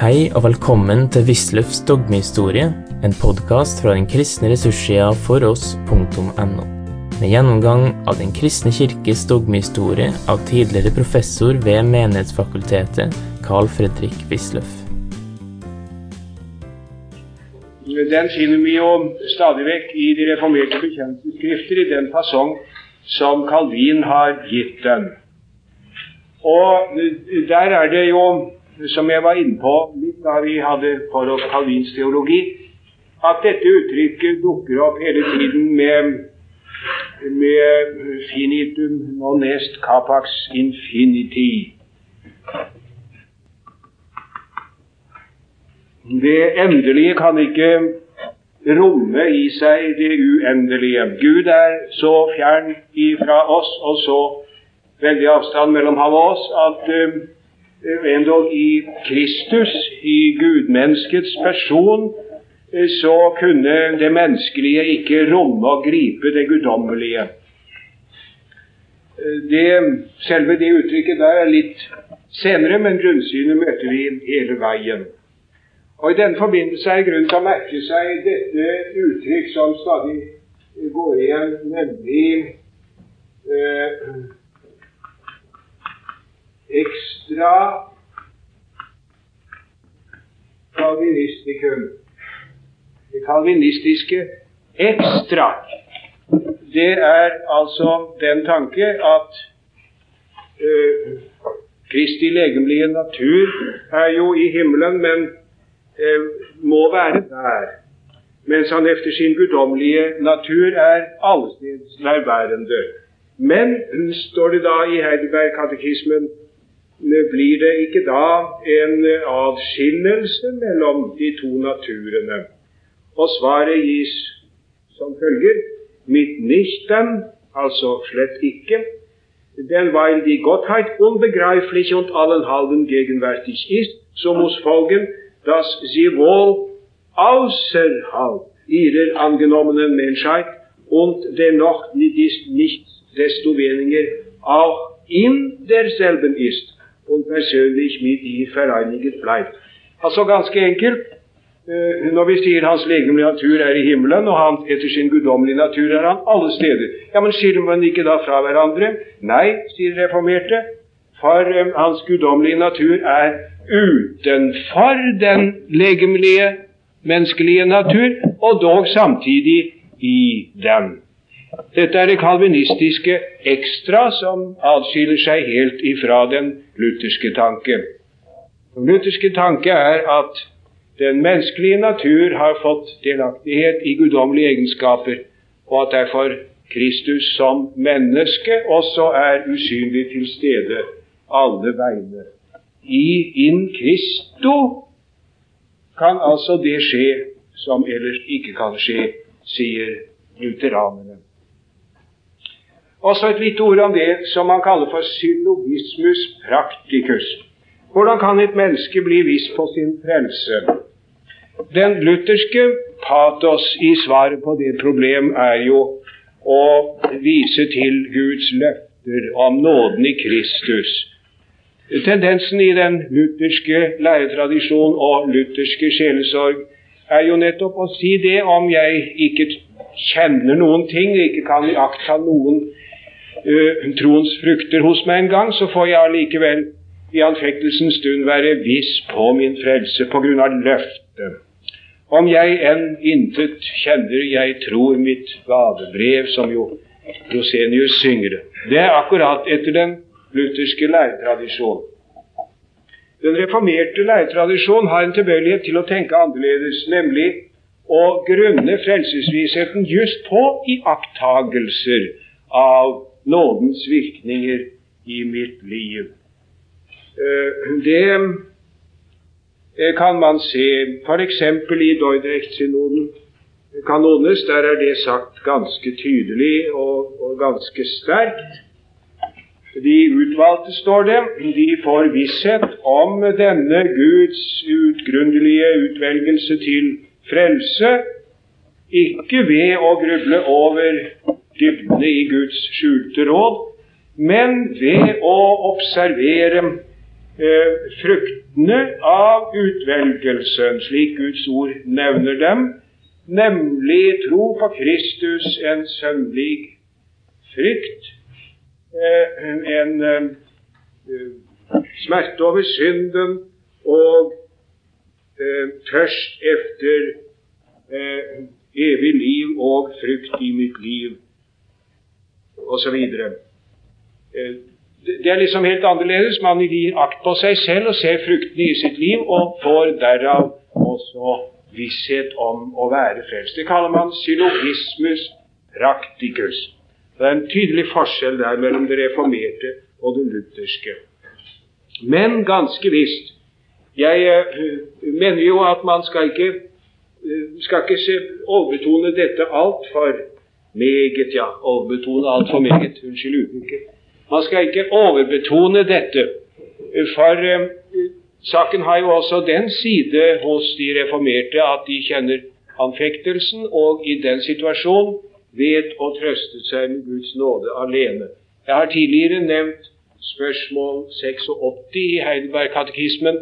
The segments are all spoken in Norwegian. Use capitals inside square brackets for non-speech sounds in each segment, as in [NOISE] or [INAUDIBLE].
Hei og velkommen til Wisløffs dogmehistorie, en podkast fra den kristne ressurssida foross.no. Med gjennomgang av Den kristne kirkes dogmehistorie av tidligere professor ved Menighetsfakultetet, Carl Fredrik Wisløff. Den finner vi jo stadig vekk i de reformerte bekjennelsesskrifter i den fasong som Calvin har gitt den. Og der er det jo som jeg var inne på litt da vi hadde for oss Calvins teologi, at dette uttrykket dukker opp hele tiden med, med finitum non est capax infiniti. Det endelige kan ikke romme i seg det uendelige. Gud er så fjern ifra oss og så veldig avstand mellom ham og oss at uh, endog i Kristus, i gudmenneskets person, eh, så kunne det menneskelige ikke romme og gripe det guddommelige. Eh, selve det uttrykket der er litt senere, men grunnsynet møter vi hele veien. Og I denne forbindelse er det grunn til å merke seg dette uttrykk som stadig går igjen, nemlig eh, extra kalvinistikum. Det kalvinistiske ekstra. Det er altså den tanke at uh, Kristi legemlige natur er jo i himmelen, men uh, må være der. Mens han efter sin guddommelige natur er allesteds nærværende. Men, står det da i Heidelberg-katekismen, blir det ikke da en adskillelse mellom de to naturene? Og svaret gis som følger Mit nichten, altså slett ikke, denn weil die Gottheit unbegreiflich und allenhalben gegenwärtig ist, so muss folgen, dass sie wohl außerhalb ihrer angenommenen Menschheit und dennoch nicht desto weniger auch in derselben ist und persönlich mit ihr vereiniget bleibt. Altså ganske enkelt eh, når vi sier hans legemlige natur er i himmelen, og han etter sin guddommelige natur er han alle steder. Ja, Men skiller man ikke da fra hverandre? Nei, sier reformerte, for um, hans guddommelige natur er utenfor den legemlige, menneskelige natur, og dog samtidig i den. Dette er det kalvinistiske ekstra som atskiller seg helt ifra den lutherske tanke. Den lutherske tanke er at den menneskelige natur har fått delaktighet i guddommelige egenskaper, og at derfor Kristus som menneske også er usynlig til stede alle vegne. I in Christo kan altså det skje som ellers ikke kan skje, sier lutheranerne. Også et lite ord om det som man kaller for syllogismus practicus. Hvordan kan et menneske bli viss på sin frelse? Den lutherske patos i svaret på det problem er jo å vise til Guds løfter om nåden i Kristus. Tendensen i den lutherske læretradisjon og lutherske sjelesorg er jo nettopp å si det om jeg ikke kjenner noen ting, ikke kan iaktta noen uh, troens frukter hos meg en gang, så får jeg allikevel i anfektelsens stund være viss på min frelse på grunn av løftet. Om jeg enn intet kjenner, jeg tror mitt gavebrev, som jo Rosenius synger det. Det er akkurat etter den lutherske læretradisjonen. Den reformerte læretradisjon har en tilbøyelighet til å tenke annerledes, nemlig å grunne frelsesvisheten just på iakttagelser av nådens virkninger i mitt liv. Eh, det eh, kan man se f.eks. i Dordrecht-synoden. Der er det sagt ganske tydelig og, og ganske sterkt. De utvalgte, står det, de får visshet om denne Guds utgrunnelige utvelgelse til frelse, ikke ved å gruble over dybdene i Guds skjulte råd, men ved å observere eh, fruktene av utvelgelsen, slik Guds ord nevner dem, nemlig tro på Kristus, en sønnlig frykt, eh, en eh, smerte over synden og eh, tørst efter eh, evig liv og frukt i mitt liv, osv. Eh, det er liksom helt annerledes. Man gir akt på seg selv og ser fruktene i sitt liv, og får derav også visshet om å være frelst. Det kaller man syllogismus practicus. Det er en tydelig forskjell der mellom det reformerte og det lutherske. Men ganske visst Jeg uh, mener jo at man skal ikke, uh, skal ikke se, overbetone dette altfor meget. Ja, overbetone altfor meget. Unnskyld uttrykket. Man skal ikke overbetone dette. For eh, saken har jo også den side hos de reformerte at de kjenner anfektelsen, og i den situasjonen vet å trøste seg med Guds nåde alene. Jeg har tidligere nevnt spørsmål 86 i Heidelberg-katekismen,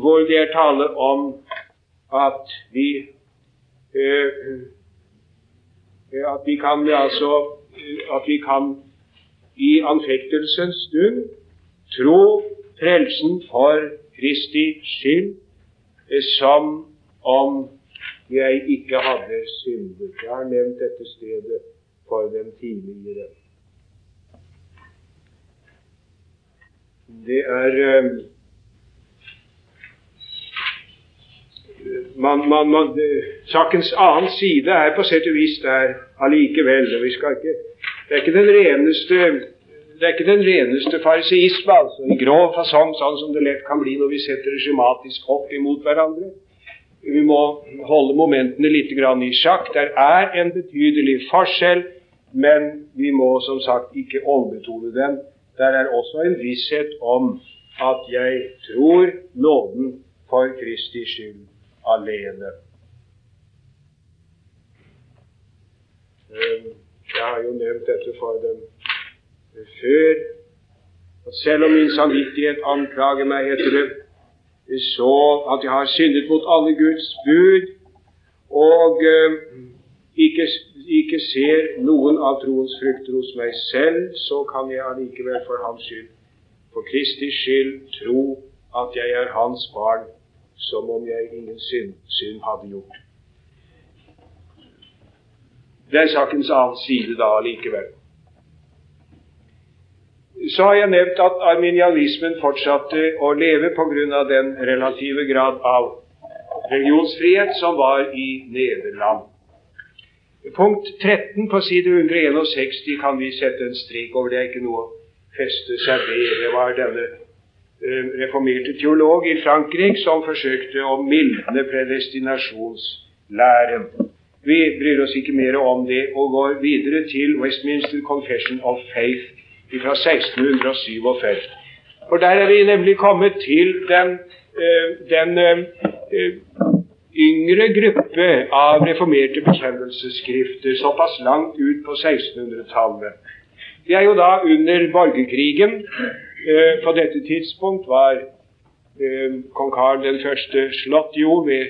hvor det er tale om at vi eh, at vi kan altså at vi kan i anfektelsens stund tro frelsen for Kristi skyld eh, som om jeg ikke hadde syndet. Jeg har nevnt dette stedet for dem tidligere. det er man, man, man, Sakens annen side er på sett og vis der allikevel. vi skal ikke, Det er ikke den reneste det er ikke den reneste fariseisme, altså, i grov fasong, sånn som det lett kan bli når vi setter det skjematisk opp imot hverandre. Vi må holde momentene litt i sjakk. Der er en betydelig forskjell, men vi må som sagt ikke overbetone den. Der er også en visshet om at jeg tror nåden for Kristi skyld alene. Ehm, jeg har jo nevnt dette for dem før. At selv om min samvittighet anklager meg, heter det, så at jeg har syndet mot alle Guds bud og ehm, ikke, ikke ser noen av troens frukter hos meg selv, så kan jeg allikevel for Hans skyld, for Kristi skyld, tro at jeg er Hans barn, som om jeg ingen synd, synd hadde gjort. Det er sakens annen side da likevel. Så har jeg nevnt at arminianismen fortsatte å leve pga. den relative grad av religionsfrihet som var i Nederland. Punkt 13 på side 161 kan vi sette en strek over. Det er ikke noe å feste seg ved. Det var denne reformerte teolog i Frankrike som forsøkte å mildne predestinasjonslæren. Vi bryr oss ikke mer om det og går videre til Westminster Confession of Faith fra 1647. For der er vi nemlig kommet til den, eh, den eh, yngre gruppe av reformerte bekjennelsesskrifter såpass langt ut på 1600-tallet. vi er jo da under borgerkrigen. Eh, på dette tidspunkt var eh, kong Karl den første slått jo ved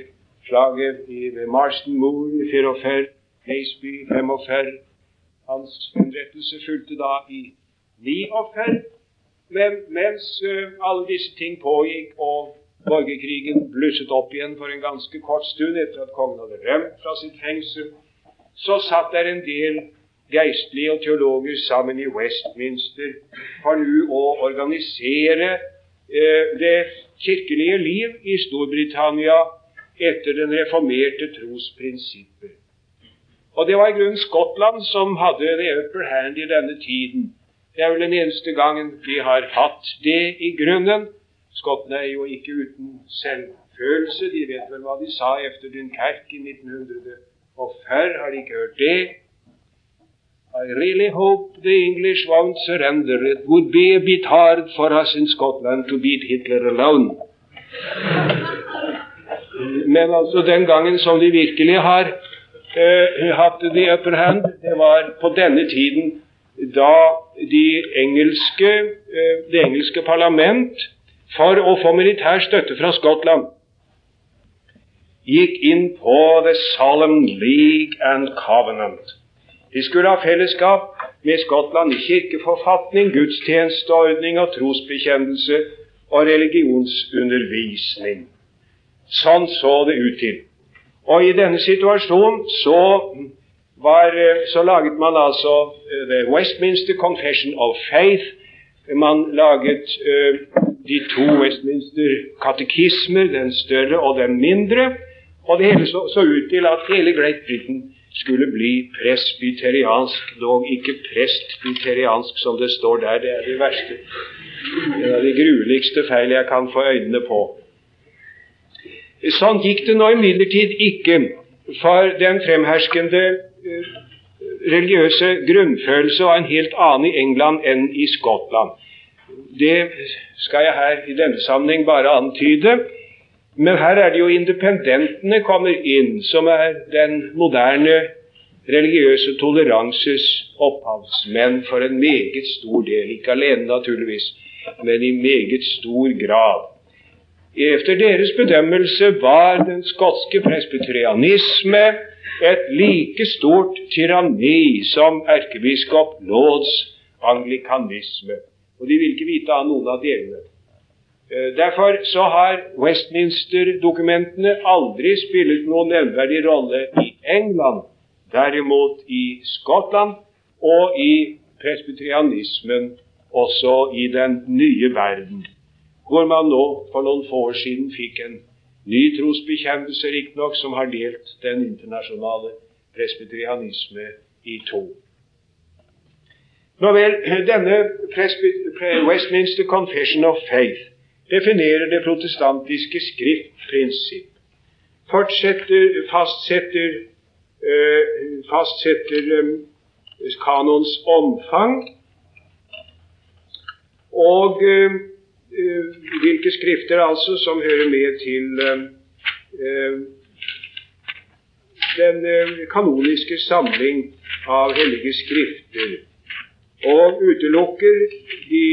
slaget ved Marston Moor i 44, Haseby 45. Hans henrettelse fulgte da i 49. Men mens eh, alle disse ting pågikk og Borgerkrigen blusset opp igjen for en ganske kort stund etter at kongen hadde rømt fra sitt fengsel. Så satt der en del geistlige og teologer sammen i Westminster for nå å organisere eh, det kirkelige liv i Storbritannia etter den reformerte trosprinsipper. Og det var i grunnen Skottland som hadde the upper hand i denne tiden. Det er vel den eneste gangen de har hatt det i grunnen. Skottene er jo ikke uten selvfølelse. De vet vel hva de sa efter Dunkerque i 1940. Har de ikke hørt det? I really hope the English won't surrender. It would be a bit hard for us in Scotland to beat Hitler alone. Men altså den gangen som de virkelig har uh, hatt the upper hand, det var på denne tiden da de engelske, uh, det engelske parlament for å få militær støtte fra Skottland, gikk inn på The Solemn League and Covenant. De skulle ha fellesskap med Skottland i kirkeforfatning, gudstjenesteordning og trosbekjennelse og religionsundervisning. Sånn så det ut til. Og i denne situasjonen så, var, så laget man altså eh, The Westminster Confession of Faith. Man laget uh, de to Westminster-katekismer, den større og den mindre. Og det hele så, så ut til at hele Great Britain skulle bli presbyteriansk, dog ikke presbyteriansk som det står der. Det er det verste. En av de grueligste feil jeg kan få øynene på. Sånn gikk det nå imidlertid ikke for den fremherskende eh, religiøse grunnfølelse var en helt annen i England enn i Skottland. Det skal jeg her i denne sammenheng bare antyde. Men her er det jo independentene kommer inn, som er den moderne religiøse toleranses opphavsmenn for en meget stor del. Ikke alene, naturligvis, men i meget stor grad. Efter deres bedømmelse var den skotske presbyterianisme et like stort tyranni som erkebiskop Lauds anglikanisme. Og de vil ikke vite av noen av delene. Eh, derfor så har Westminster-dokumentene aldri spilt noen nevnverdig rolle i England, derimot i Skottland og i presbyterianismen også i den nye verden, hvor man nå for noen få år siden fikk en ny trosbekjennelse, riktignok, som har delt den internasjonale presbyterianisme i to. Nå vel, denne Westminster Confession of Faith definerer det protestantiske skriftprinsipp, fortsetter, fastsetter, øh, fastsetter øh, kanons omfang. Og øh, hvilke skrifter altså som hører med til den kanoniske samling av hellige skrifter, og utelukker de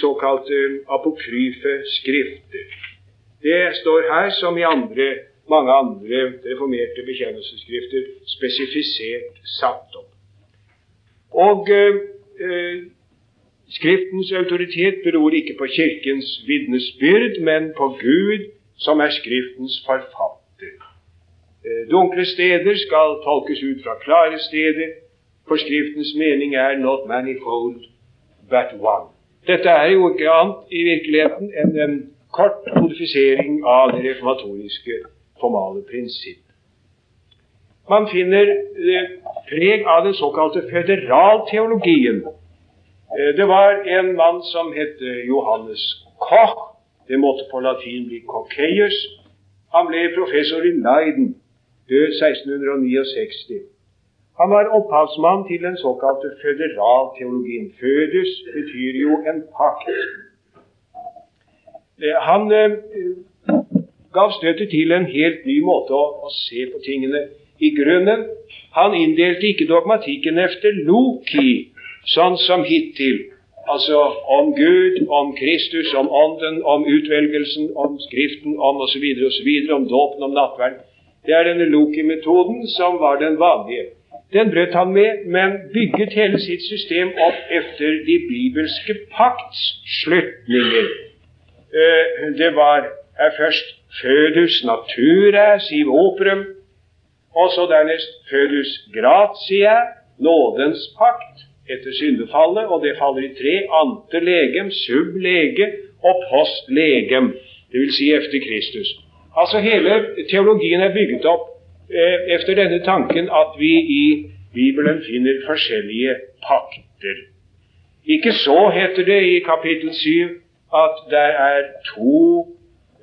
såkalte apokryfe skrifter. Det står her, som i andre, mange andre reformerte bekjennelsesskrifter, spesifisert satt opp. Og eh, eh, Skriftens autoritet beror ikke på Kirkens vitnesbyrd, men på Gud, som er Skriftens forfatter. Eh, dunkle steder skal tolkes ut fra klare steder, for Skriftens mening er not manifold, but one. Dette er jo ikke annet i virkeligheten enn en kort kodifisering av det reformatoriske formale prinsipp. Man finner eh, preg av den såkalte føderalteologien. Eh, det var en mann som het Johannes Koch. Det måtte på latin bli Cocceius. Han ble professor i Leiden, død 1669. Han var opphavsmann til den såkalte føderalteologien. Fødus betyr jo en pakt. Eh, han eh, gav støtet til en helt ny måte å, å, se på tingene. I grunnen han inndelte ikke dogmatikken efter Loki, sånn som hittil. Altså om Gud, om Kristus, om Ånden, om utvelgelsen, om Skriften, om osv., osv., om dåpen, om nattverden. Det er denne Loki-metoden som var den vanlige. Den brøt han med, men bygget hele sitt system opp etter de bibelske pakts slutninger. det var først fødus naturae, siv operum, og så dernest fødus gratia, nådens pakt, etter syndefallet, og det faller i tre. Ante legem, sub lege og post legem, dvs. Si efter Kristus. Altså Hele teologien er bygget opp Eh, efter denne tanken at vi i Bibelen finner forskjellige pakter. Ikke så, heter det i kapittel 7, at det er to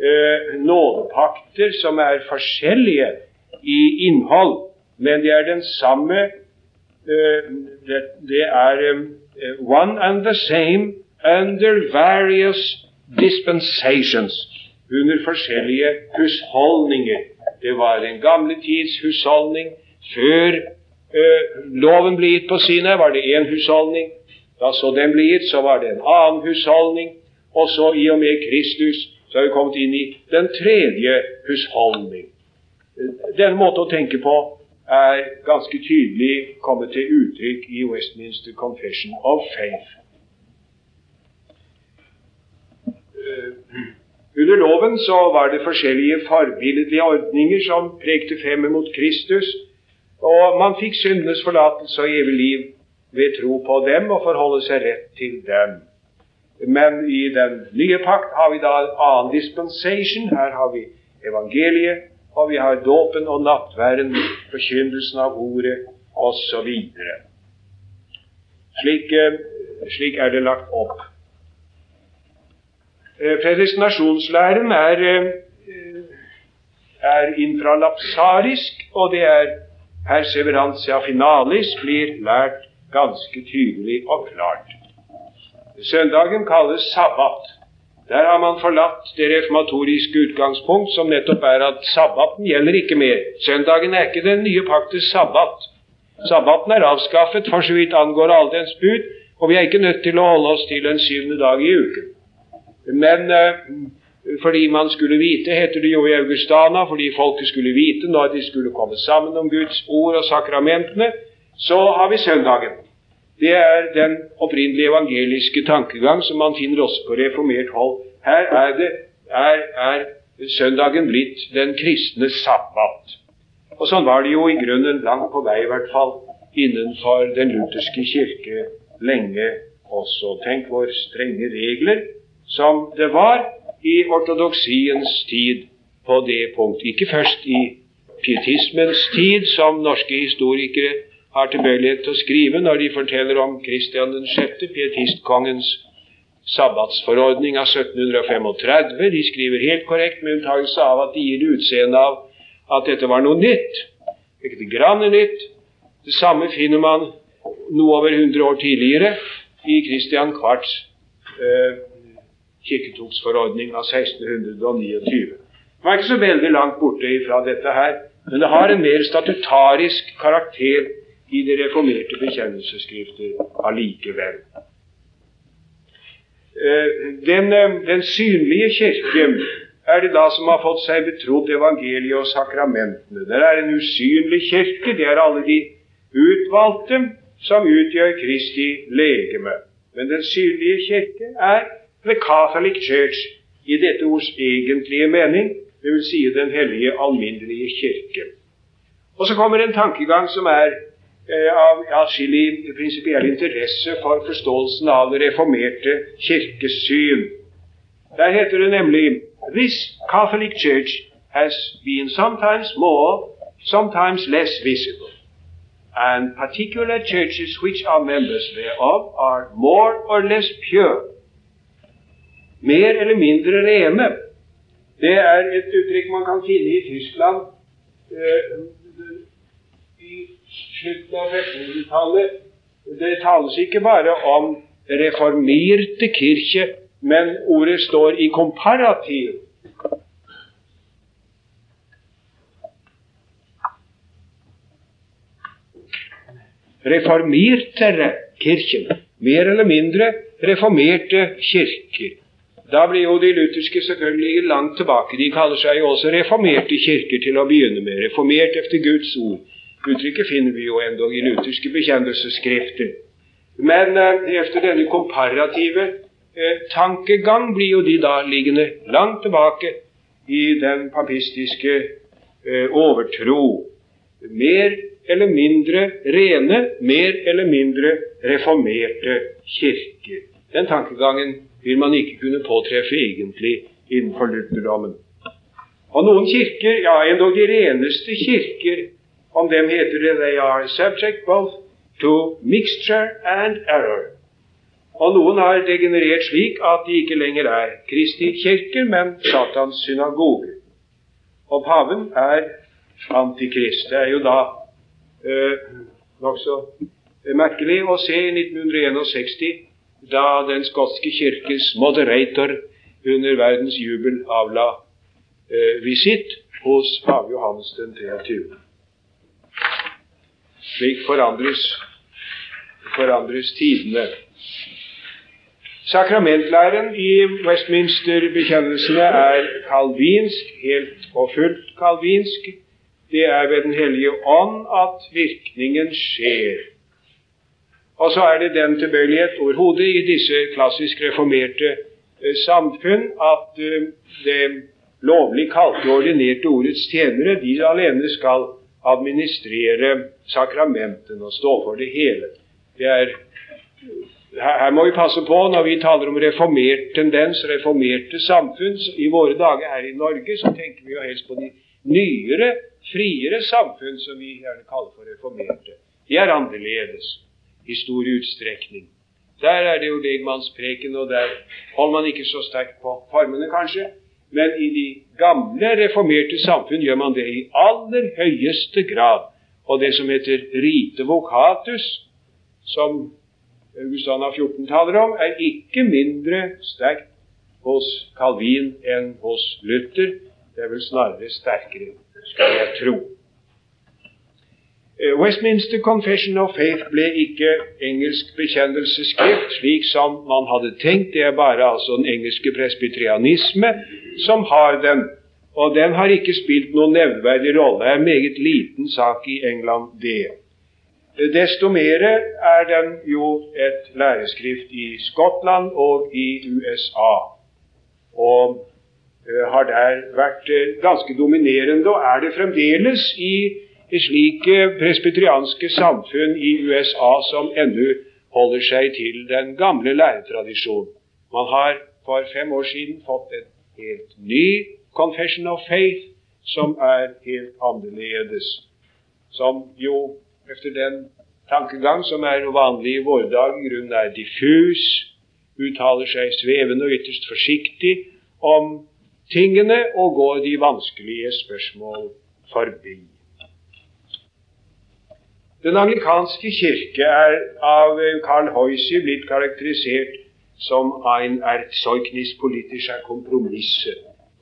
eh, nådepakter som er forskjellige i innhold, men det er den samme eh, det, det, er eh, one and the same under various dispensations, under forskjellige husholdninger. Det var den gamle tids husholdning. Før eh, loven ble gitt på Sinai, var det én husholdning. Da så den ble gitt, så var det en annen husholdning. Og så i og med Kristus så har vi kommet inn i den tredje husholdning. Denne måten å tenke på er ganske tydelig kommet til uttrykk i Westminster Confession of Faith. Uh, under loven så var det forskjellige forbilledlige ordninger som prekte frem mot Kristus, og man fikk syndenes forlatelse og evig liv ved tro på dem og forholde seg rett til dem. Men i den nye pakt har vi da en annen dispensation. Her har vi evangeliet, og vi har dåpen og nattværen, forkynnelsen av ordet osv. Slik, eh, slik er det lagt opp. Eh, predestinasjonslæren er, eh, er infralapsarisk, og det er perseverantia finalis blir lært ganske tydelig og klart. Søndagen kalles sabbat. Der har man forlatt det reformatoriske utgangspunkt, som nettopp er at sabbaten gjelder ikke mer. Søndagen er ikke den nye paktes sabbat. Sabbaten er avskaffet for så vidt angår all dens bud, og vi er ikke nødt til å holde oss til den syvende dag i uken. Men eh, fordi man skulle vite, heter det jo i Augustana, fordi folket skulle vite når de skulle komme sammen om Guds ord og sakramentene, så har vi søndagen. Det er den opprinnelige evangeliske tankegang som man finner også på reformert hold. Her er, det, er, er søndagen blitt den kristne sabbat. Og sånn var det jo i grunnen langt på vei, i hvert fall, innenfor den lutherske kirke lenge også. Tenk hvor strenge regler som det var i ortodoksiens tid på det punkt. Ikke først i pietismens tid, som norske historikere har tilbøyelighet til å skrive når de forteller om Kristian 6., pietistkongens sabbatsforordning av 1735. De skriver helt korrekt, med unntakelse av at de gir utseende av at dette var noe nytt. Ikke det grann nytt. Det samme finner man noe over 100 år tidligere i Kristian Kvarts eh, kirketogsforordning av 1629. Det var ikke så veldig langt borte fra dette her, men det har en mer statutarisk karakter i de reformerte bekjennelsesskrifter allikevel. Eh, den, eh, den, synlige kirke er det da som har fått seg betrodd evangeliet og sakramentene. Det er en usynlig kirke. Det er alle de utvalgte som utgjør Kristi legeme. Men den synlige kirke er The Catholic Church i dette ords egentlige mening, dvs. Si den hellige, alminnelige kirke. Og så kommer en tankegang som er Eh, av atskillig prinsipiell interesse for forståelsen av det reformerte kirkesyn. Der heter det nemlig This Catholic Church has been sometimes more, sometimes less visible. And particular churches which are members thereof are more or less pure. Mer eller mindre rene. Det er et uttrykk man kan finne i Tyskland. Eh, slutten av 1300-tallet. Det tales ikke bare om reformerte kirke, men ordet står i komparativ. Reformertere kirken. Mer eller mindre reformerte kirker. Da blir jo de lutherske selvfølgelig langt tilbake. De kaller seg jo også reformerte kirker til å begynne med. Reformert efter Guds ord. Uttrykket finner vi jo endog i lutherske bekjennelsesskrifter. Men eh, efter denne komparative eh, tankegang blir jo de da liggende langt tilbake i den papistiske eh, overtro. Mer eller mindre rene, mer eller mindre reformerte kirker. Den tankegangen vil man ikke kunne påtreffe egentlig innenfor lutherdommen. Og noen kirker, ja endog de reneste kirker, om dem heter det they are subject both to mixture and error. Og noen har degenerert slik at de ikke lenger er Kristi kirker, men Satans synagoger. Og paven er antikrist. Det er jo da øh, nokså merkelig å se i 1961, da Den skotske kirkes moderator under verdens jubel avla eh, visitt hos pave Johannes den 23. Slik forandres, forandres tidene. Sakramentlæren i Westminster-bekjennelsene er kalvinsk, helt og fullt kalvinsk. Det er ved Den hellige ånd at virkningen skjer. Og så er det den tilbøyelighet overhodet i disse klassisk reformerte eh, samfunn at eh, det lovlig kalte ordinerte ordets tjenere, de alene skal administrere sakramentene og stå for det hele. Det er her, må vi passe på når vi taler om reformert tendens, reformerte samfunn. I våre dager her i Norge så tenker vi jo helst på de nyere, friere samfunn som vi gjerne kaller for reformerte. De er annerledes i stor utstrekning. Der er det jo legmannspreken, og der holder man ikke så sterkt på formene, kanskje. Men i de gamle, reformerte samfunn gjør man det i aller høyeste grad. Og det som heter rite vocatus, som Augustana 14 taler om, er ikke mindre sterkt hos Calvin enn hos Luther. Det er vel snarere sterkere, skal jeg tro. Eh, Westminster Confession of Faith ble ikke engelsk bekjennelsesskrift, slik som man hadde tenkt. Det er bare altså den engelske presbyterianisme som har den. Og den har ikke spilt noen nevneverdig rolle. Det er en meget liten sak i England, det. Desto mer er den jo et læreskrift i Skottland og i USA. Og eh, har der vært eh, ganske dominerende, og er det fremdeles i slike presbyterianske samfunn i USA som ennå holder seg til den gamle læretradisjonen. Man har for fem år siden fått en helt ny Confession of Faith, som er helt annerledes. Som jo efter den tankegang som er vanlig i våre dager, i grunnen er diffus, uttaler seg svevende og ytterst forsiktig om tingene og går de vanskelige spørsmål forbi. Den anglikanske kirke er av Carl Hoisy blitt karakterisert som ein Erzeugnis politischer Kompromisse,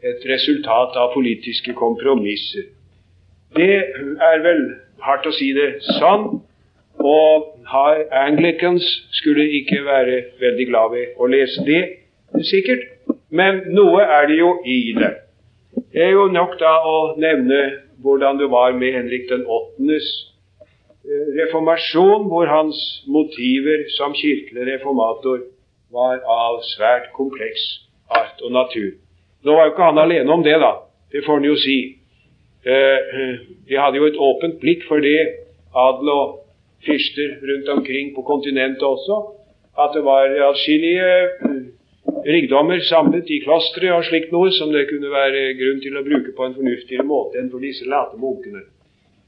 et resultat av politiske kompromisser. Det er vel hardt å si det sånn. Og Anglicans skulle ikke være veldig glad ved å lese det, sikkert. Men noe er det jo i det. Det er jo nok da å nevne hvordan det var med Henrik den åttendes eh, reformasjon, hvor hans motiver som kirkelig reformator var av svært kompleks art og natur. Nå var jo ikke han alene om det, da. Det får han jo si. Eh, [CLEARS THROAT] de hadde jo et åpent blikk for det, adel og fyrster rundt omkring på kontinentet også. At det var atskillige eh, rikdommer samlet i klostre og slikt noe som det kunne være grunn til å bruke på en fornuftigere måte enn for disse late munkene.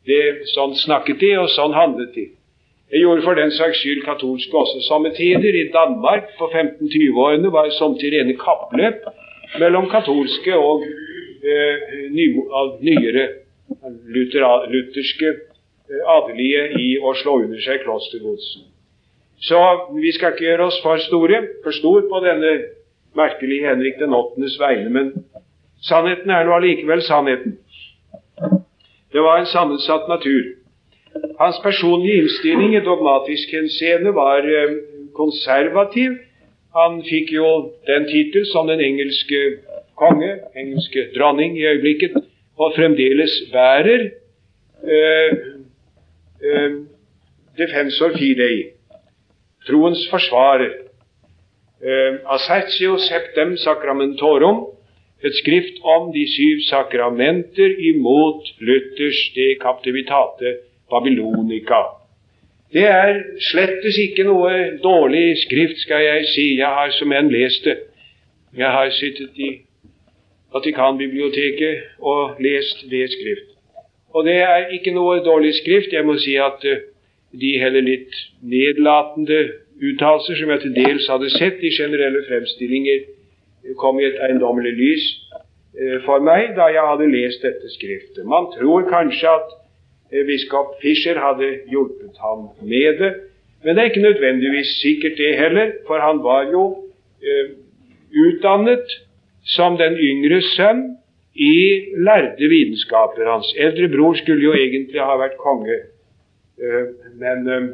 Det, sånn snakket de, og sånn handlet de. Jeg gjorde for den saks skyld katolske også. Samme tider i Danmark på 1520-årene var det samtidig rene kappløp mellom katolske og eh, ny, nyere Luther, lutherske eh, adelige i å slå under seg klostergodset. Så vi skal ikke gjøre oss for store, for stor på denne merkelige Henrik den åttendes vegne, men sannheten er nå allikevel sannheten. Det var en sammensatt natur. Hans personlige innstilling i dogmatisk henseende var eh, konservativ. Han fikk jo den tittel som den engelske konge, engelske dronning i øyeblikket, og fremdeles bærer eh, eh, Defensor fidei, troens forsvarer. Eh, septem sacramentorum, et skrift om de syv sakramenter imot Luthers de captivitate babylonica. Det er slettes ikke noe dårlig skrift, skal jeg si. Jeg har som en lest det. Jeg har sittet i Vatikanbiblioteket og lest det skrift. Og det er ikke noe dårlig skrift. Jeg må si at uh, de heller litt nedlatende uttalelser som jeg til dels hadde sett i generelle fremstillinger, kom i et eiendommelig lys uh, for meg da jeg hadde lest dette skriftet. Man tror kanskje at Eh, biskop Fischer hadde hjulpet ham med det. Men det er ikke nødvendigvis sikkert det heller, for han var jo eh, utdannet som den yngre sønn i lærde vitenskaper. Hans eldre bror skulle jo egentlig ha vært konge, eh, men, eh,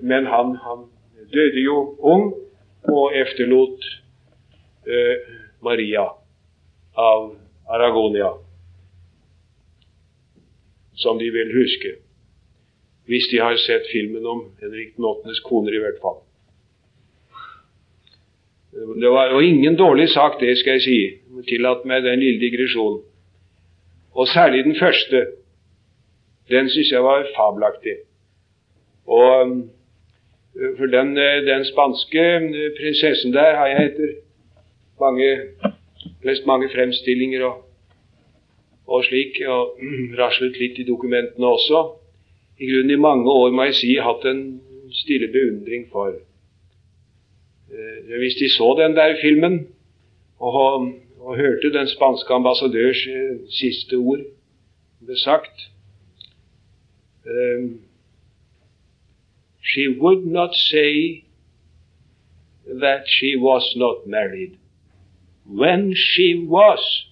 men han, han, døde jo ung og efterlot eh, Maria av Aragonia, som de vil huske. Hvis de har sett filmen om Henrik den 8.s koner, i hvert fall. Det var, jo ingen dårlig sak, det skal jeg si. Tillat meg den lille digresjonen. Og særlig den første. Den syns jeg var fabelaktig. Og For den, den spanske prinsessen der har jeg etter mange, lest mange fremstillinger og, og slik, og [CLEARS THROAT] raslet litt i dokumentene også. I grunnen i mange år, må jeg si, hatt en stille beundring for. Eh, hvis de så den der filmen og, og hørte den spanske ambassadørs eh, siste ord ble sagt um, She would not say that she was not married. When she was.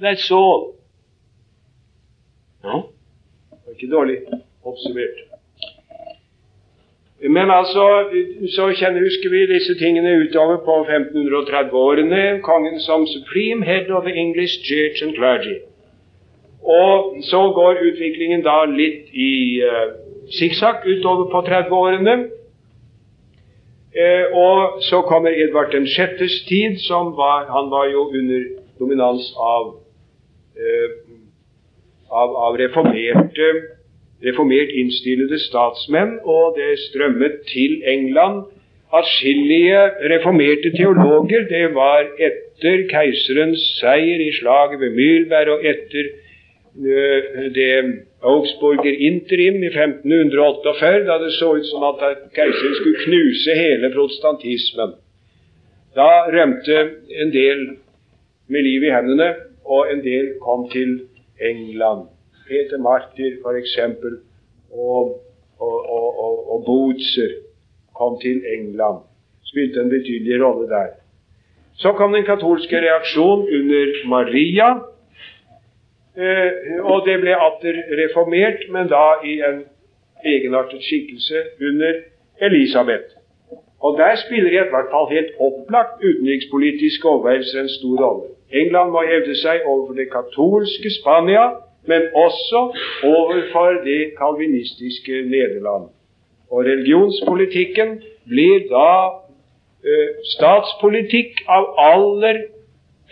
That's all. Ja, det er ikke dårlig observert. Men altså, så kjenner, husker vi disse tingene utover på 1530-årene. Kongen som supreme head of the English church and clergy. Og så går utviklingen da litt i uh, utover på 30-årene. Uh, og så kommer Edvard den sjettes tid, som var, han var jo under dominans av, eh, av, av reformerte reformert innstillede statsmenn, og det strømmet til England atskillige reformerte teologer. Det var etter keiserens seier i slaget ved Mylberg og etter det Augsburger interim i 1548, da det så ut som at keiseren skulle knuse hele protestantismen. Da rømte en del med liv i hendene, og en del kom til England. Peter Martyr f.eks. Og, og, og, og Bootser kom til England. Spilte en betydelig rolle der. Så kom den katolske reaksjon under Maria. Eh, og det ble atter reformert, men da i en egenartet skikkelse under Elisabeth. Og der spiller i hvert fall helt opplagt utenrikspolitiske overveielser en stor rolle. England må hevde seg overfor det katolske Spania, men også overfor det kalvinistiske Nederland. Og religionspolitikken blir da eh, statspolitikk av aller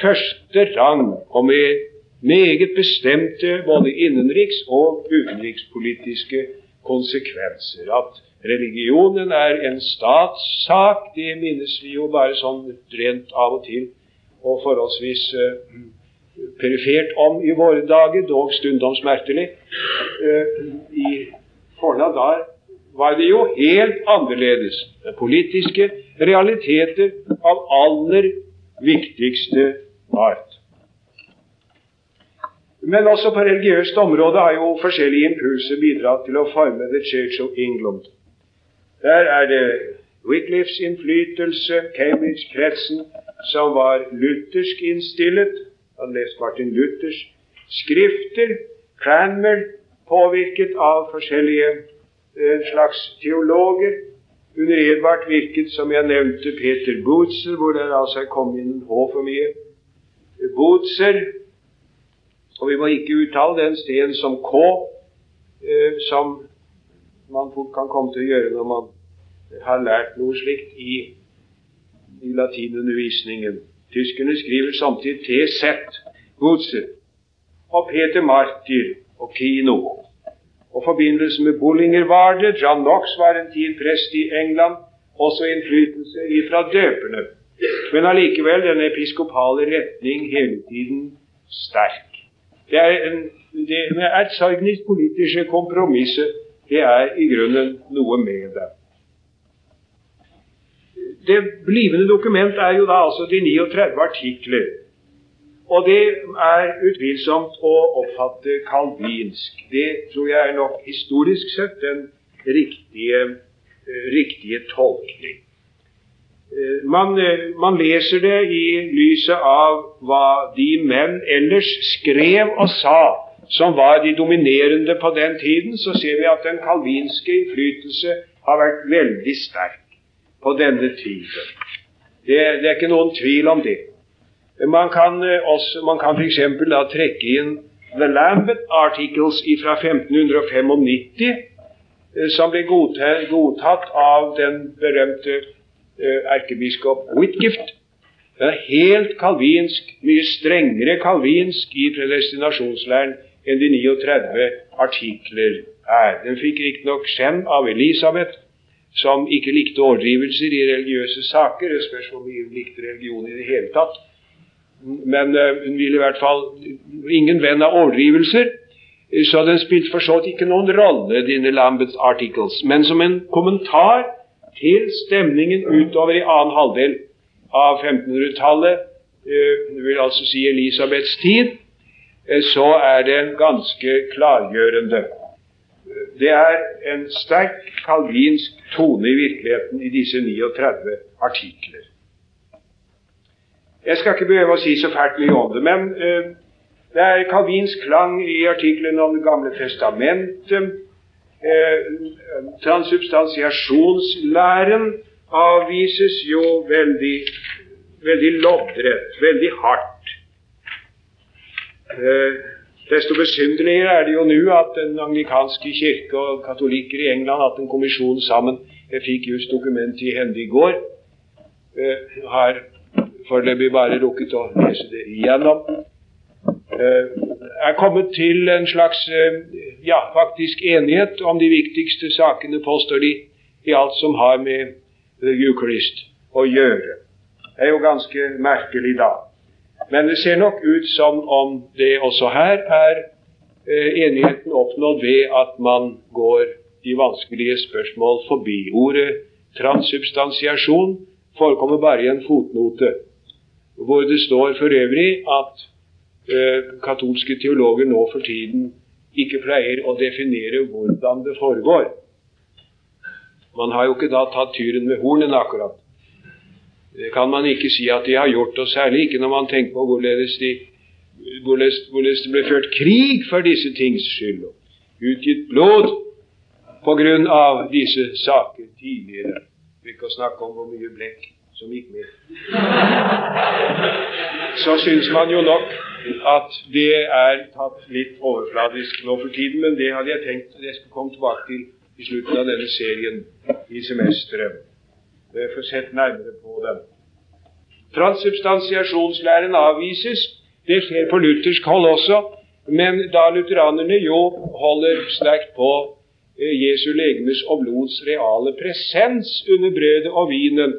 første rang, og med meget bestemte både innenriks- og utenrikspolitiske konsekvenser. At religionen er en statssak, det minnes vi jo bare sånn rent av og til, og forholdsvis uh, perifert om i våre dager, dog stundom smertelig. Uh, I forna dager var det jo helt annerledes. Politiske realiteter av aller viktigste art. Men også på religiøst område har jo forskjellige impulser bidratt til å forme The Church of England. Der er det Wycliffes innflytelse, Cambridge-kretsen, som var luthersk innstillet, Han lest Martin Luthers skrifter. Cranmer, påvirket av forskjellige eh, slags teologer. Under Edvard virket, som jeg nevnte, Peter Bootser, hvor det altså kommet inn en H for mye. Bootser, og vi må ikke uttale den sten som K, eh, som man fort kan komme til å gjøre når man har lært noe slikt i, i latinundervisningen. Tyskerne skriver samtidig TZ, godset, og Peter Martyr og Kino. Og forbindelse med Bullinger-Varde, John Knox var en tid prest i England, også innflytelse ifra døperne. Men allikevel den episkopale retning hele tiden sterk. Det en, det politiske kompromisset, det er i grunnen noe med det det blivende dokument er jo da altså de 39 artikler. Og det er utvilsomt å oppfatte kalvinsk. Det tror jeg er nok historisk sett den riktige, riktige tolkning. Uh, man, uh, man, leser det i lyset av hva de menn ellers skrev og sa som var de dominerende på den tiden, så ser vi at den kalvinske innflytelse har vært veldig sterk på denne tiden. Det, det er ikke noen tvil om det. Man kan eh, også, man kan f.eks. trekke inn The Lambeth Articles fra 1595, eh, som ble godtatt av den berømte eh, erkebiskop Whitgift. Det er helt kalvinsk, mye strengere kalvinsk i predestinasjonslæren enn de 39 artikler er. Den fikk riktignok skjenn av Elisabeth, som ikke likte overdrivelser i religiøse saker. Det spørs hvor mye hun likte religion i det hele tatt. Men uh, hun ville i hvert fall ingen venn av overdrivelser. Så den spilte for så vidt ikke noen rolle, dine Lambeth Articles. Men som en kommentar til stemningen utover i annen halvdel av 1500-tallet, uh, det vil altså si Elisabeths tid, uh, så er det ganske klargjørende. Det er en sterk kalvinsk tone i virkeligheten i disse 39 artikler. Jeg skal ikke behøve å si så fælt mye om det, men uh, det er kalvinsk klang i artiklene om Det gamle testamentet. Uh, transubstansiasjonslæren avvises jo veldig, veldig loddrett, veldig hardt. Eh, Desto besynderligere er det jo nå at den anglikanske kirke og katolikker i England har hatt en kommisjon sammen. Jeg fikk just dokumentet i hende i går. Eh, har foreløpig bare rukket å lese det igjennom. Eh, er kommet til en slags eh, ja, faktisk enighet om de viktigste sakene, påstår de, i alt som har med Eucharist å gjøre. Det er jo ganske merkelig da. Men det ser nok ut som om det også her er eh, enigheten oppnådd ved at man går de vanskelige spørsmål forbi. Ordet transsubstansiasjon forekommer bare i en fotnote, hvor det står for øvrig at eh, katolske teologer nå for tiden ikke pleier å definere hvordan det foregår. Man har jo ikke da tatt tyren med hornene akkurat. Det kan man ikke si at de har gjort, og særlig ikke når man tenker på hvorledes, de, hvorledes, hvorledes det ble ført krig for disse tings skyld, og utgitt blod på grunn av disse saker tidligere. For ikke å snakke om hvor mye blekk som gikk med. [LAUGHS] Så syns man jo nok at det er tatt litt overfladisk nå for tiden, men det hadde jeg tenkt at jeg skulle komme tilbake til i slutten av denne serien i semesteret få sett nærmere på det. Transsubstansiasjonslæren avvises. Det skjer på luthersk hold også. Men da lutheranerne jo holder sterkt på eh, Jesu legemes og blods reale presens under brødet og vinen,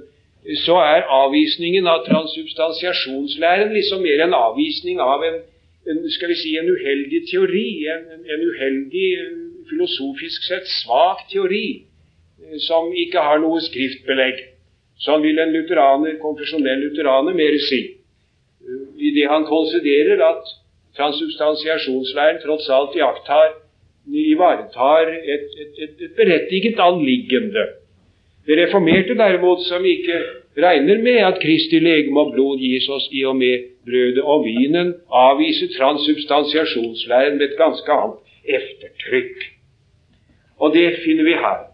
så er avvisningen av transsubstansiasjonslæren liksom mer en avvisning av en, en skal vi si, en uheldig teori, en, en uheldig, filosofisk sett svak teori som ikke har noe skriftbelegg. Sånn vil en lutheraner, konfesjonell lutheraner mer si. I det han konsiderer at transsubstansiasjonslæren tross alt iakttar ivaretar et, et, et, et berettiget anliggende. Det reformerte derimot, som ikke regner med at Kristi legeme og blod gis oss i og med brødet og vinen, avviser transsubstansiasjonslæren med et ganske annet eftertrykk. Og det finner vi her.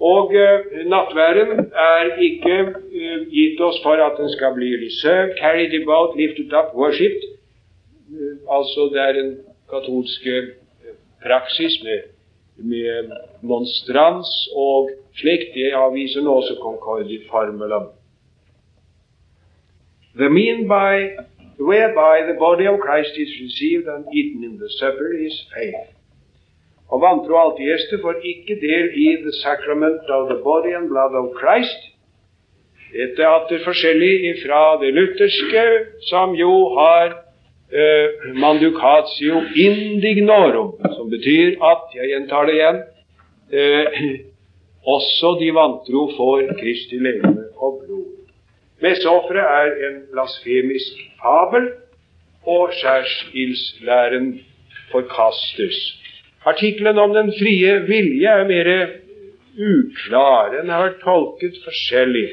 Og uh, nattværen er ikke uh, gitt oss for at den skal bli reserved, carried about, lifted up, worshipped. Uh, altså det er en katolsk praksis med, med monstrans og slikt. Det avviser nå også Concordi-formelen. The mean by whereby the body of Christ is received and eaten in the supper is faith. Og vantro alltidgjester får ikke del i the sacrament of the body and blood of Christ. Dette er atter forskjellig fra det lutherske, som jo har eh, mandukatio indignorum, som betyr at, jeg gjentar det igjen, eh, også de vantro får Kristi legeme og blod. Messeofferet er en blasfemisk fabel, og skjærsildslæren forkastes. Artikkelen om den frie vilje er mer uklar. Den har vært tolket forskjellig.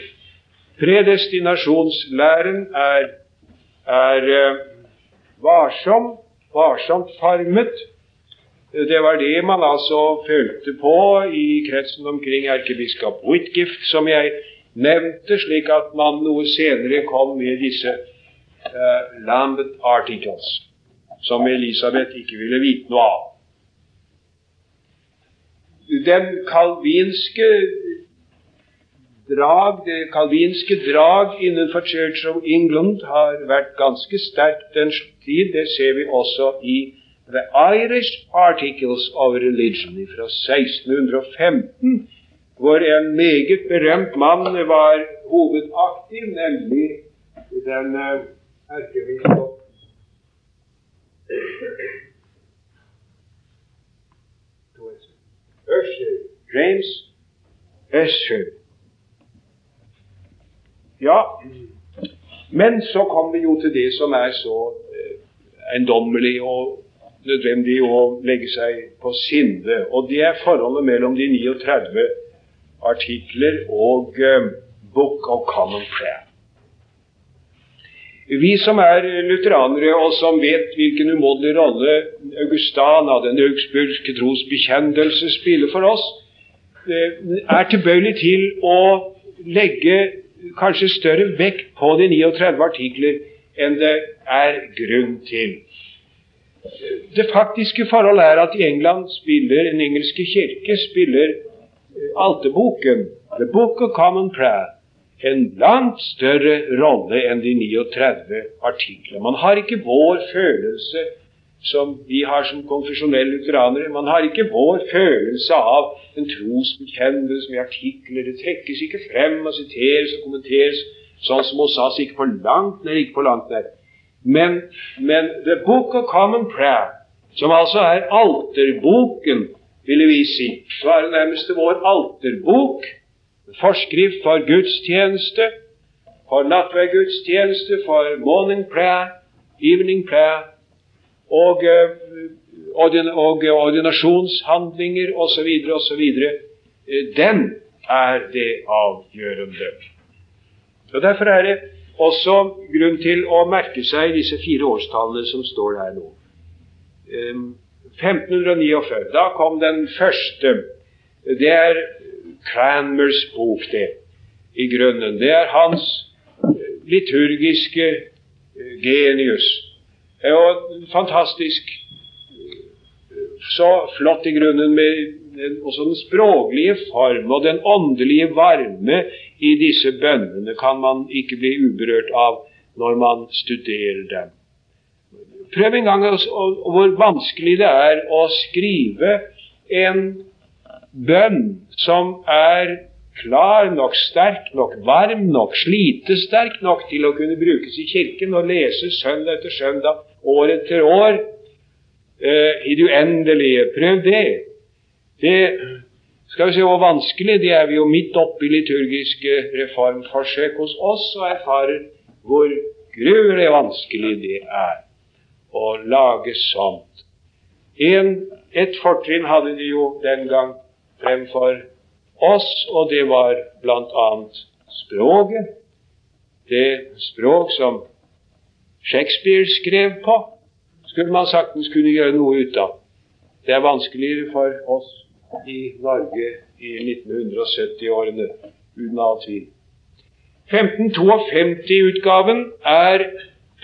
Predestinasjonslæren er, er uh, varsom, varsomt farmet. Det var det man altså følte på i kretsen omkring erkebiskop Whitgift, som jeg nevnte, slik at man noe senere kom med disse uh, Lambeth articles, som Elisabeth ikke ville vite noe av. Den kalvinske drag, det kalvinske drag innenfor Church of England har vært ganske sterkt den tid. Det ser vi også i The Irish Articles of Religion fra 1615 hvor en meget berømt mann var hovedaktiv, nemlig den uh, erkebiskop. James Usher. Ja, men så kommer vi jo til det som er så uh, eiendommelig og nødvendig å legge seg på sinne, og det er forholdet mellom de 39 artikler og uh, Book of Common Prayer. Vi som er lutheranere, og som vet hvilken umådelig rolle Augustana, den augsburgske tros bekjennelse, spiller for oss, uh, er tilbøyelig til å legge kanskje større vekt på de 39 artikler enn det er grunn til. Det faktiske forhold er at i England spiller den engelske kirke spiller alteboken, The Book of Common Prayer, en langt større rolle enn de 39 artiklene. Man har ikke vår følelse som vi har som konfesjonelle lutheranere. Man har ikke vår følelse av en trosbekjennelse med artikler. Det trekkes ikke frem og siteres og kommenteres sånn som hos oss. Ikke på langt nær, ikke på langt nær. Men, men The Book of Common Prayer, som altså er alterboken ville vi si. Så er det nærmest vår alterbok, forskrift for gudstjeneste, for nattverdgudstjeneste, for morning prayer, evening prayer og, eh, og ordinasjonshandlinger osv. osv. Eh, den er det avgjørende. Og Derfor er det også grunn til å merke seg disse fire årstallene som står her nå. Um, 1549. Da kom den første. Det er Cranmers bok, det, i grunnen. Det er hans eh, liturgiske genius. Og fantastisk så flott i grunnen med også den språklige form og den åndelige varme i disse bønnene kan man ikke bli uberørt av når man studerer dem. Prøv en gang hvor vanskelig det er å skrive en bønn som er klar nok, sterk nok, varm nok, slitesterk nok til å kunne brukes i kirken og leses søndag etter søndag, år etter år, eh, i det uendelige. Prøv det. Det skal vi se hvor vanskelig det er vi jo midt oppe i liturgiske reformforsøk hos oss og erfarer hvor gruelig vanskelig det er å lage sånt. En, et fortrinn hadde de jo den gang fremfor oss, og det var bl.a. språket. Det språk som Shakespeare skrev på, skulle man saktens kunne gjøre noe ut av. Det er vanskeligere for oss i Norge i 1970-årene, uten all tvil. 1552-utgaven er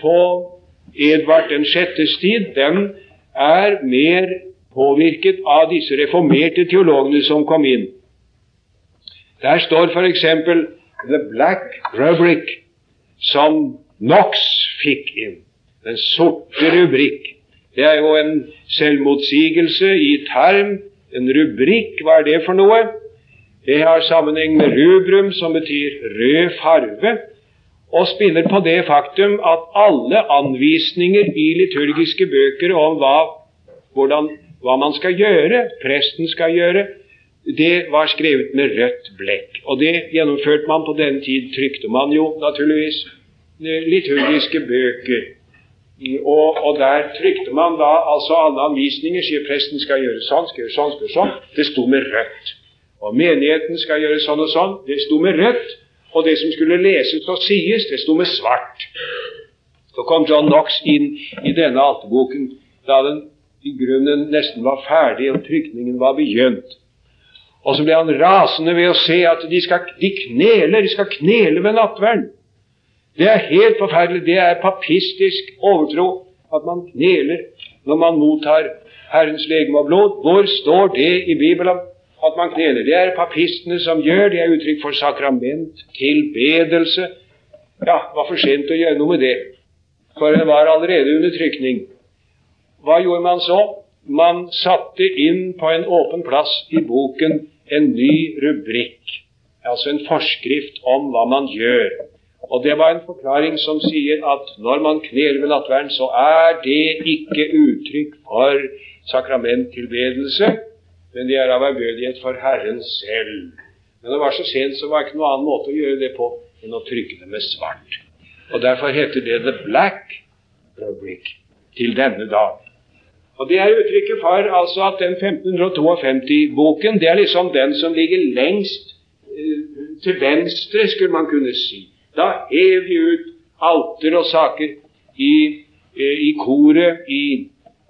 på Edvard den sjettes tid, den er mer påvirket av disse reformerte teologene som kom inn. Der står f.eks. The Black Rubric, som Knox fikk inn. Den sorte rubrikk. Det er jo en selvmotsigelse i term. En rubrikk, hva er det for noe? Det har sammenheng med rubrum, som betyr rød farve og spiller på det faktum at alle anvisninger i liturgiske bøker om hva, hvordan, hva man skal gjøre, presten skal gjøre, det var skrevet med rødt blekk. Og det gjennomførte man på den tid. Trykte man jo naturligvis liturgiske bøker. Og, og, der trykte man da altså alle anvisninger. Sier presten skal gjøre sånn, skal gjøre sånn, skal gjøre sånn. Det sto med rødt. Og menigheten skal gjøre sånn og sånn. Det sto med rødt og det som skulle leses og sies, det sto med svart. Så kom John Knox inn i denne alterboken da den i grunnen nesten var ferdig og trykningen var begynt. Og så ble han rasende ved å se at de, skal, de kneler, de skal knele ved nattverden. Det er helt forferdelig. Det er papistisk overtro at man kneler når man mottar Herrens legeme og blod. Hvor står det i Bibelen at man kneler? Det er papistene som gjør. Det er uttrykk for sakrament, tilbedelse. Ja, det var for sent å gjøre noe med det, for det var allerede under trykning. Hva gjorde man så? Man satte inn på en åpen plass i boken en ny rubrikk, altså en forskrift om hva man gjør. Og Det var en forklaring som sier at når man kneler ved nattverden, så er det ikke uttrykk for sakramenttilbedelse, men det er av ærbødighet for Herren selv. Men det var så sent, så var det ikke noen annen måte å gjøre det på enn å trykke det med svart. Og Derfor heter det The Black Rubric til denne dag. Og Det er uttrykket for altså at den 1552-boken det er liksom den som ligger lengst uh, til venstre, skulle man kunne si. Da hev vi ut alter og saker i, uh, i koret i,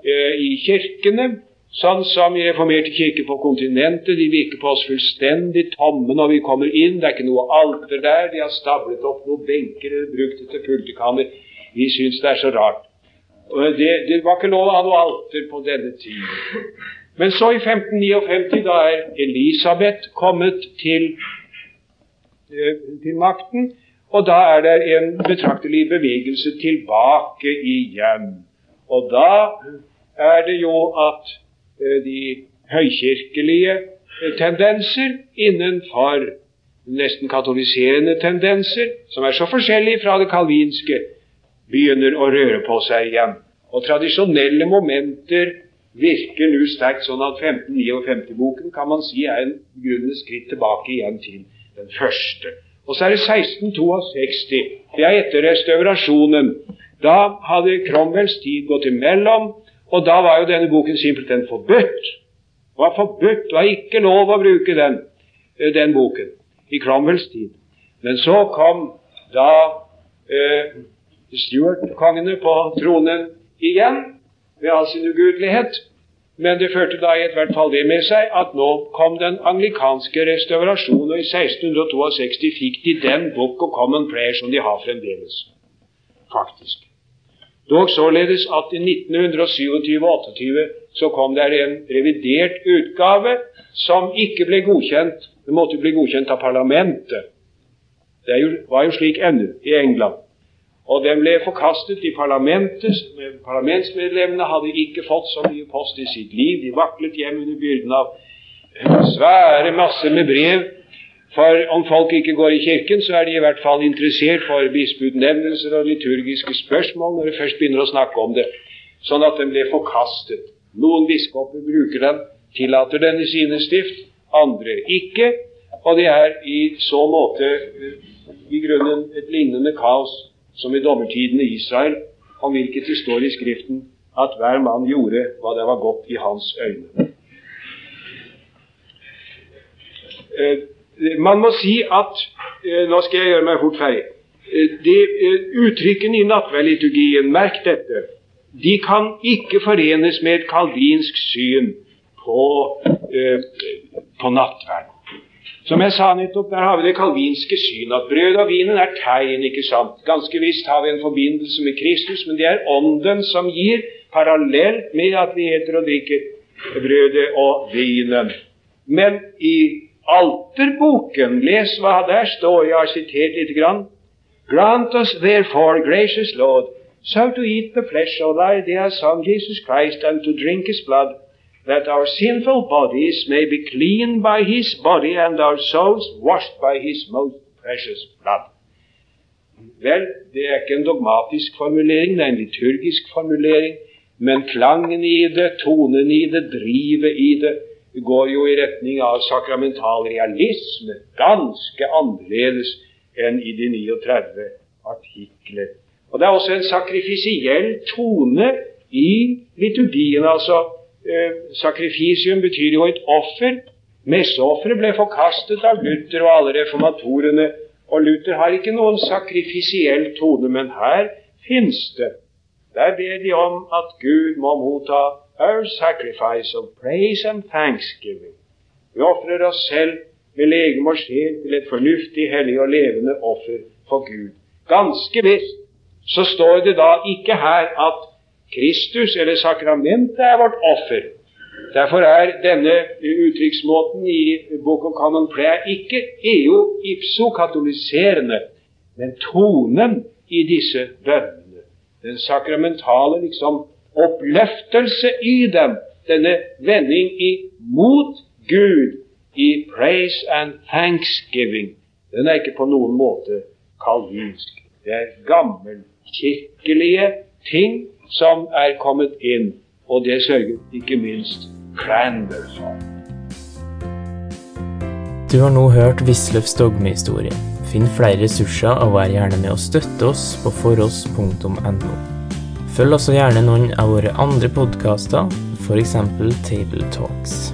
uh, i kirkene, sånn som i reformerte kirker på kontinentet. De virker på oss fullstendig tomme når vi kommer inn. Det er ikke noe alter der. De har stablet opp noen benker eller brukt det til pultekammer. Vi syns det er så rart. Det, det, var ikke lov å ha noe alter på denne tiden. Men så, i 1559, da er Elisabeth kommet til, eh, til makten, og da er det en betraktelig bevegelse tilbake igjen. Og da er det jo at eh, de høykirkelige eh, tendenser innenfor nesten katoliserende tendenser, som er så forskjellige fra det kalvinske, begynner å røre på seg igjen. Og tradisjonelle momenter virker nå sterkt sånn at 1559-boken kan man si er en grunnende skritt tilbake igjen til den første. Og så er det 1662. Det er etter restaurasjonen. Da hadde Cromwells tid gått imellom, og da var jo denne boken simpelthen forbudt. Det var forbudt. Det var ikke lov å bruke den, eh, den boken i Cromwells tid. Men så kom da eh, Stuart-kongene på tronen igjen ved all sin ugudelighet. Men det førte da i hvert fall det med seg at nå kom den anglikanske restaurasjonen, og i 1662 fikk de den Book of Common Prayer som de har fremdeles. Faktisk. Dog således at i 1927-28 så kom det en revidert utgave som ikke ble godkjent. Det måtte bli godkjent av parlamentet. Det var jo slik ennå i England. Og den ble forkastet i parlamentet. Parlamentsmedlemmene hadde ikke fått så mye post i sitt liv. De vaklet hjem under byrden av svære masser med brev. For om folk ikke går i kirken, så er de i hvert fall interessert for bispeutnevnelser og liturgiske spørsmål når de først begynner å snakke om det. Sånn at den ble forkastet. Noen biskoper bruker den, tillater den i sine stift, andre ikke. Og det er i så måte i grunnen et lignende kaos som i dommertiden i Israel, om hvilket det står i Skriften at hver mann gjorde hva det var godt i hans øyne. Eh, man må si at eh, Nå skal jeg gjøre meg fort ferdig. Eh, Uttrykkene i nattverdliturgien, merk dette, de kan ikke forenes med et kalvinsk syn på, på nattverden. Som jeg sa nettopp, der har vi det kalvinske syn at brød og vinen er tegn, ikke sant? Ganske visst har vi en forbindelse med Kristus, men det er Ånden som gir, parallelt med at vi heter og drikker brødet og vinen. Men i alterboken, les hva der står, jeg har sitert lite grann. Grant us therefore, gracious Lord, so to eat the flesh of thy dear Son Jesus Christ, and to drink his blood, that our sinful bodies may be cleaned by his body and our souls washed by his most precious blood. Vel, det er ikke en dogmatisk formulering, det er en liturgisk formulering, men klangen i det, tonen i det, drivet i det, går jo i retning av sakramental realisme, ganske annerledes enn i de 39 artikler. Og Det er også en sakrifisiell tone i liturgien, altså sakrifisium betyr jo et offer. Messeofferet ble forkastet av Luther og alle reformatorene. Og Luther har ikke noen sakrifisiell tone, men her fins det. Der ber de om at Gud må motta our sacrifice of praise and thanksgiving. Vi ofrer oss selv med legeme og sjel til et fornuftig, hellig og levende offer for Gud. Ganske visst så står det da ikke her at Kristus eller sakramentet er vårt offer. Derfor er denne uttrykksmåten i Book of Common Prayer ikke EU ipso katoliserende, men tonen i disse bønnene. Den sakramentale liksom oppløftelse i dem, denne vending imot Gud i praise and thanksgiving, den er ikke på noen måte kalvinsk. Det er gammelkirkelige ting som er kommet inn, og det sørget ikke minst Cranber for. Du har nå hørt Wisløffs dogmehistorie. Finn flere ressurser og vær gjerne med å støtte oss på foross.no. Følg også gjerne noen av våre andre podkaster, f.eks. Table Talks.